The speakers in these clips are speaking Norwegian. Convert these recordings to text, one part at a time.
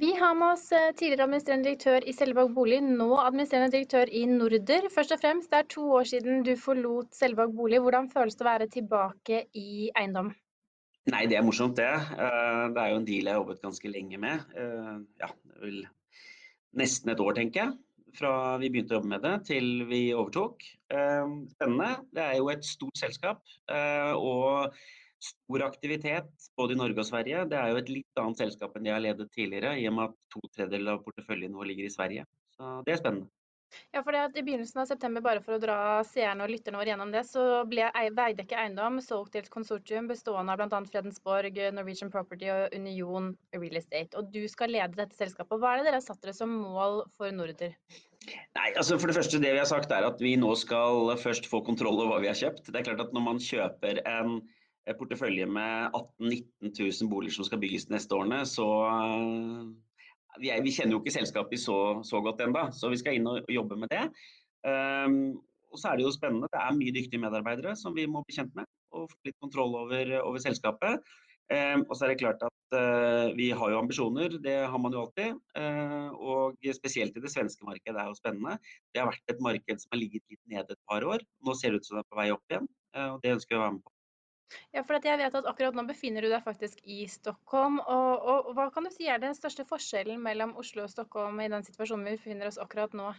Vi har med oss eh, tidligere administrerende direktør i Selvåg bolig, nå administrerende direktør i Norder. Først og fremst, det er to år siden du forlot Selvåg bolig. Hvordan føles det å være tilbake i eiendom? Nei, det er morsomt det. Eh, det er jo en deal jeg har jobbet ganske lenge med. Eh, ja, vel nesten et år, tenker jeg. Fra vi begynte å jobbe med det til vi overtok. Spennende. Det er jo et stort selskap. Og stor aktivitet både i Norge og Sverige. Det er jo et litt annet selskap enn de har ledet tidligere, i og med at to tredjedeler av porteføljen nå ligger i Sverige. Så det er spennende. Ja, for I begynnelsen av september, bare for å dra seerne og lytterne våre gjennom det, så ble Veidekke Eiendom solgt til et konsortium bestående av bl.a. Fredensborg, Norwegian Property og Union Real Estate. Og du skal lede dette selskapet. Hva er det dere har satt dere som mål for Norder? Nei, altså For det første, det vi har sagt er at vi nå skal først få kontroll over hva vi har kjøpt. Det er klart at Når man kjøper en portefølje med 18 000-19 000 boliger som skal bygges de neste årene, så eh, vi, er, vi kjenner jo ikke selskapet så, så godt ennå, så vi skal inn og jobbe med det. Um, og så er det jo spennende. Det er mye dyktige medarbeidere som vi må bli kjent med og få litt kontroll over, over selskapet. Um, og så er det klart at uh, vi har jo ambisjoner, det har man jo alltid. Uh, og spesielt i det svenske markedet er jo spennende. Det har vært et marked som har ligget litt nede et par år. Nå ser det ut som det er på vei opp igjen, uh, og det ønsker vi å være med på. Ja, for jeg vet at akkurat nå befinner du deg faktisk i Stockholm. Og, og, hva kan du si er den største forskjellen mellom Oslo og Stockholm i den situasjonen vi befinner oss akkurat nå?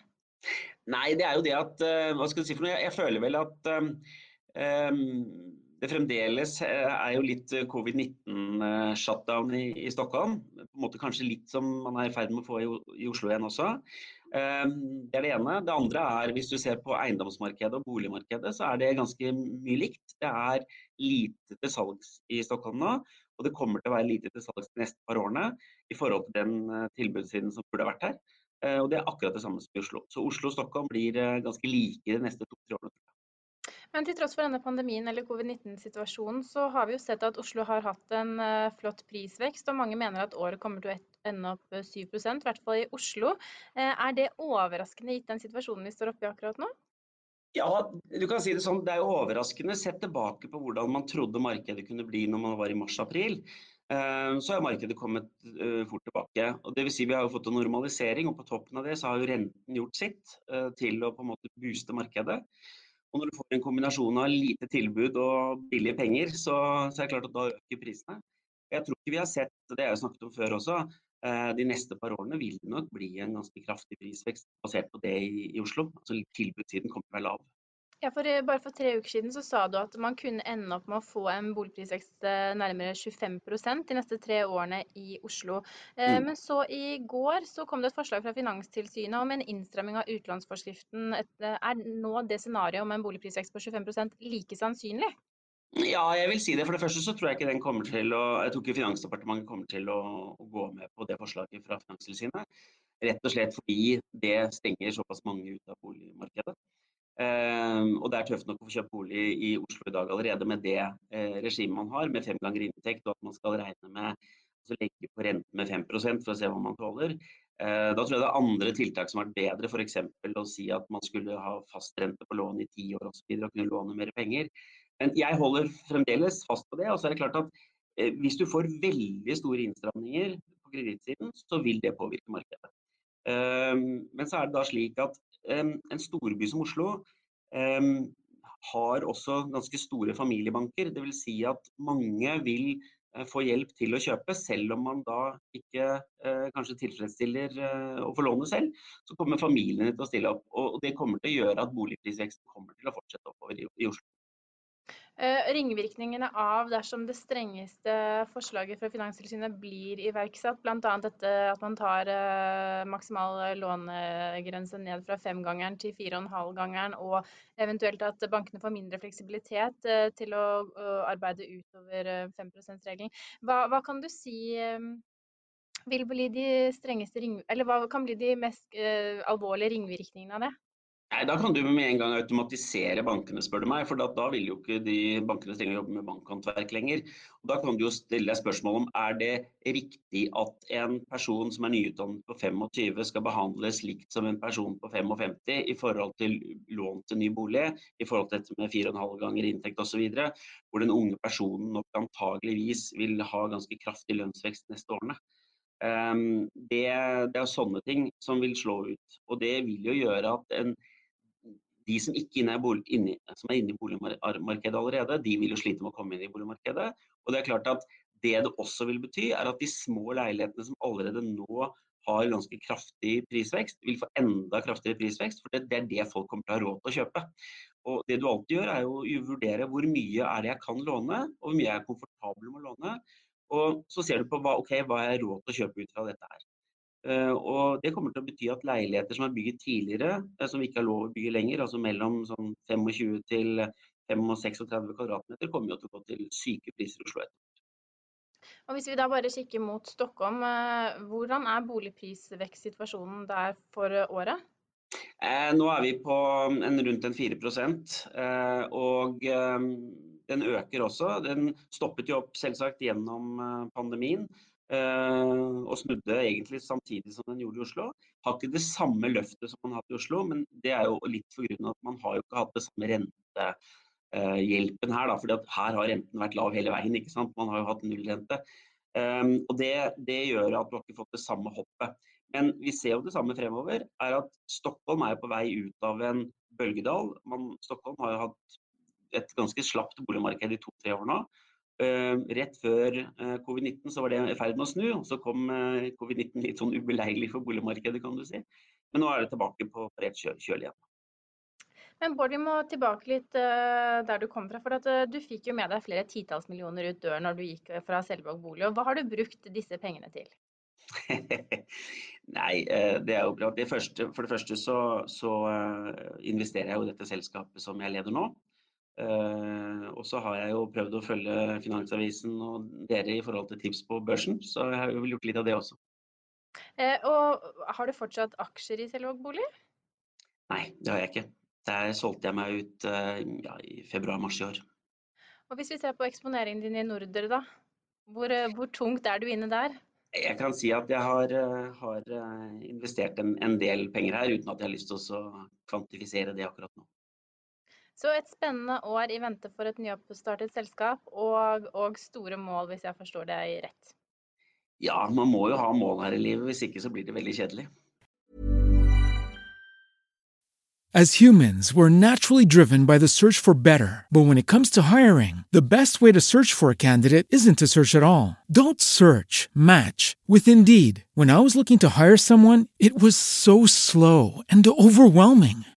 Nei, det er jo det at uh, Hva skal du si for noe? Jeg, føler vel at um, det fremdeles er jo litt covid-19-shutdown i, i, Stockholm. På en måte Kanskje litt som man er i ferd med å få i, i Oslo igjen også. Ehm, det er det ene. Det andre er hvis du ser på eiendomsmarkedet og boligmarkedet, så er det ganske mye likt. Det er lite til salgs i Stockholm nå, og det kommer til å være lite til salgs de neste par årene i forhold til den eh, tilbudssiden som burde vært her. Eh, og det er akkurat det samme som i Oslo. Så Oslo og Stockholm blir eh, ganske like de neste to-tre årene. Men til tross for denne pandemien eller covid-19-situasjonen, så har vi jo sett at Oslo har hatt en flott prisvekst, og mange mener at året kommer til å ende opp 7 i hvert fall i Oslo. Eh, er det overraskende gitt den situasjonen vi står oppe i akkurat nå? Ja, du kan si det sånn. Det er jo overraskende sett tilbake på hvordan man trodde markedet kunne bli når man var i mars-april. Eh, så har markedet kommet eh, fort tilbake. og det vil si Vi har jo fått en normalisering, og på toppen av det så har jo renten gjort sitt til å på en måte booste markedet. Og Når du får en kombinasjon av lite tilbud og billige penger, så, så er det klart at da øker prisene. Jeg tror ikke vi har sett, det har jeg snakket om før også, Eh, de neste par årene vil det nok bli en ganske kraftig prisvekst basert på det i, i Oslo. Altså Tilbudssiden kommer til å være lav. Ja, for eh, Bare for tre uker siden så sa du at man kunne ende opp med å få en boligprisvekst eh, nærmere 25% de neste tre årene i Oslo. Mm. Men så i går så kom det et forslag fra Finanstilsynet om en innstramming av utlånsforskriften. Er nå det scenarioet om en boligprisvekst på 25% like sannsynlig? Ja, jeg vil si det. For det første så tror jeg ikke den kommer til å Jeg tror ikke Finansdepartementet kommer til å, å gå med på det forslaget fra Finanstilsynet. Rett og slett fordi det stenger såpass mange ut av boligmarkedet. Uh, og det er tøft nok å få kjøpt bolig i Oslo i dag allerede med det eh, regimet man har, med fem ganger inntekt, og at man skal regne med altså legge på renten med 5% for å se hva man tåler. Eh, da tror jeg det er andre tiltak som har vært bedre, f.eks. å si at man skulle ha fast rente på lån i ti år osv. Og, kunne låne mer penger. Men jeg holder fremdeles fast på det. Og så er det klart at eh, hvis du får veldig store innstramninger på kredittsiden, så vil det påvirke markedet. Um, men så er det da slik at um, en storby som Oslo har også ganske store familiebanker. Dvs. Si at mange vil uh, få hjelp til å kjøpe, selv om man da ikke uh, kanskje tilfredsstiller uh, å få låne selv. Så kommer familiene til å stille opp. Og, det kommer til å gjøre at boligprisveksten kommer til å fortsette oppover i Oslo. Eh, ringvirkningene av dersom det strengeste forslaget fra Finanstilsynet blir iverksatt, bl.a. dette at man tar eh, maksimal lånegrense ned fra femgangeren til fire og en halv gangeren, og eventuelt at bankene får mindre fleksibilitet eh, til å arbeide utover 5 %-regelen. Hva, hva, kan du si vil bli de strengeste eller hva kan bli de mest alvorlige ringvirkningene av det? Nei, Da kan du med en gang automatisere bankene, spør du meg. For da, da vil jo ikke de bankene trenge å jobbe med bankhåndverk lenger. Og da kan du jo stille deg spørsmål om er det riktig at en person som er nyutdannet på 25 skal behandles likt som en person på 55 i forhold til lån til ny bolig, i forhold til dette med 4,5 ganger inntekt osv. Hvor den unge personen nok antageligvis vil ha ganske kraftig lønnsvekst neste årene. Um, det, det, er sånne ting som vil slå ut. Og det vil jo gjøre at en, de som ikke er, inne, som er inne i boligmarkedet allerede, de vil jo slite med å komme inn i boligmarkedet. Og det er klart at det det også vil bety, er at de små leilighetene som allerede nå har ganske kraftig prisvekst, vil få enda kraftigere prisvekst. For det er det folk kommer til å ha råd til å kjøpe. Og det du alltid gjør, er jo å vurdere hvor mye er det jeg kan låne, og hvor mye jeg er komfortabel med å låne. Og så ser du på hva, okay, hva jeg har råd til å kjøpe ut fra dette her. Uh, og Det kommer til å bety at leiligheter som er bygget tidligere, uh, som vi ikke har lov å bygge lenger, altså mellom sånn 25 til 35 kvadratmeter, kommer jo til å gå til syke priser i Oslo etterpå. Og Hvis vi da bare kikker mot Stockholm, uh, hvordan er boligprisvekstsituasjonen der for året? nå er vi på en, rundt en 4 eh, og den øker også. Den stoppet jo opp selvsagt gjennom eh, pandemien. Uh, og snudde egentlig samtidig som den gjorde i Oslo. Har ikke det samme løftet som man har hatt i Oslo, men det er jo litt pga. at man har jo ikke hatt det samme rentehjelpen uh, her. Da, her har renten vært lav hele veien. ikke sant? Man har jo hatt nullrente. Um, og det, det, gjør at du har ikke fått det samme hoppet. Men vi ser jo det samme fremover. er at Stockholm er på vei ut av en bølgedal. Man, Stockholm har jo hatt et ganske slapt boligmarked i to-tre år nå. Uh, rett før uh, covid-19 så var det i ferd med å snu, og så kom uh, covid-19 litt sånn ubeleilig for boligmarkedet, kan du si. Men nå er det tilbake på rett kjøl, igjen. Men Bård, vi må tilbake litt der du kom fra. For du fikk jo med deg flere titalls millioner ut døren når du gikk fra Selvåg bolig. og Hva har du brukt disse pengene til? Nei, det er jo bra. Det første, for det første så, så investerer jeg jo i dette selskapet som jeg leder nå. Uh, og så har jeg jo prøvd å følge Finansavisen og dere i forhold til tips på børsen, så jeg har jo gjort litt av det også. Uh, og har du fortsatt aksjer i Selvåg bolig? Nei, det har jeg ikke. Der solgte jeg meg ut uh, ja, i februar-mars i år. Og Hvis vi ser på eksponeringen din i Norder, da. Hvor, hvor, tungt er du inne der? Jeg kan si at jeg har, har investert en, en, del penger her, uten at jeg har lyst til å kvantifisere det akkurat nå. Så et spennende år i vente for et nyoppstartet selskap, og, og store mål, hvis jeg forstår deg rett. Ja, man må jo ha mål her i livet, hvis ikke så blir det veldig kjedelig. As humans, we're naturally driven by the search for better. But when it comes to hiring, the best way to search for a candidate isn't to search at all. Don't search, match with Indeed. When I was looking to hire someone, it was so slow and overwhelming.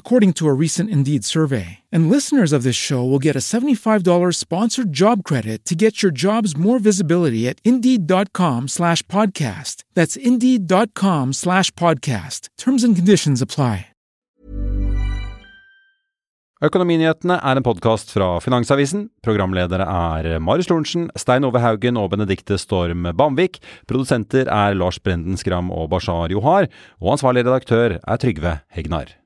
according to a recent Indeed survey. And listeners of this show will get a $75 sponsored job credit to get your jobs more visibility at Indeed.com slash podcast. That's Indeed.com slash podcast. Terms and conditions apply. Økonominyhetene er en podkast fra Finansavisen. Programledere er Marius Lorentzen, Stein Ove Haugen og Benedikte Storm Bamvik. Produsenter er Lars Brenden Skram og Bashar Johar. Og ansvarlig redaktør er Trygve Hegnar.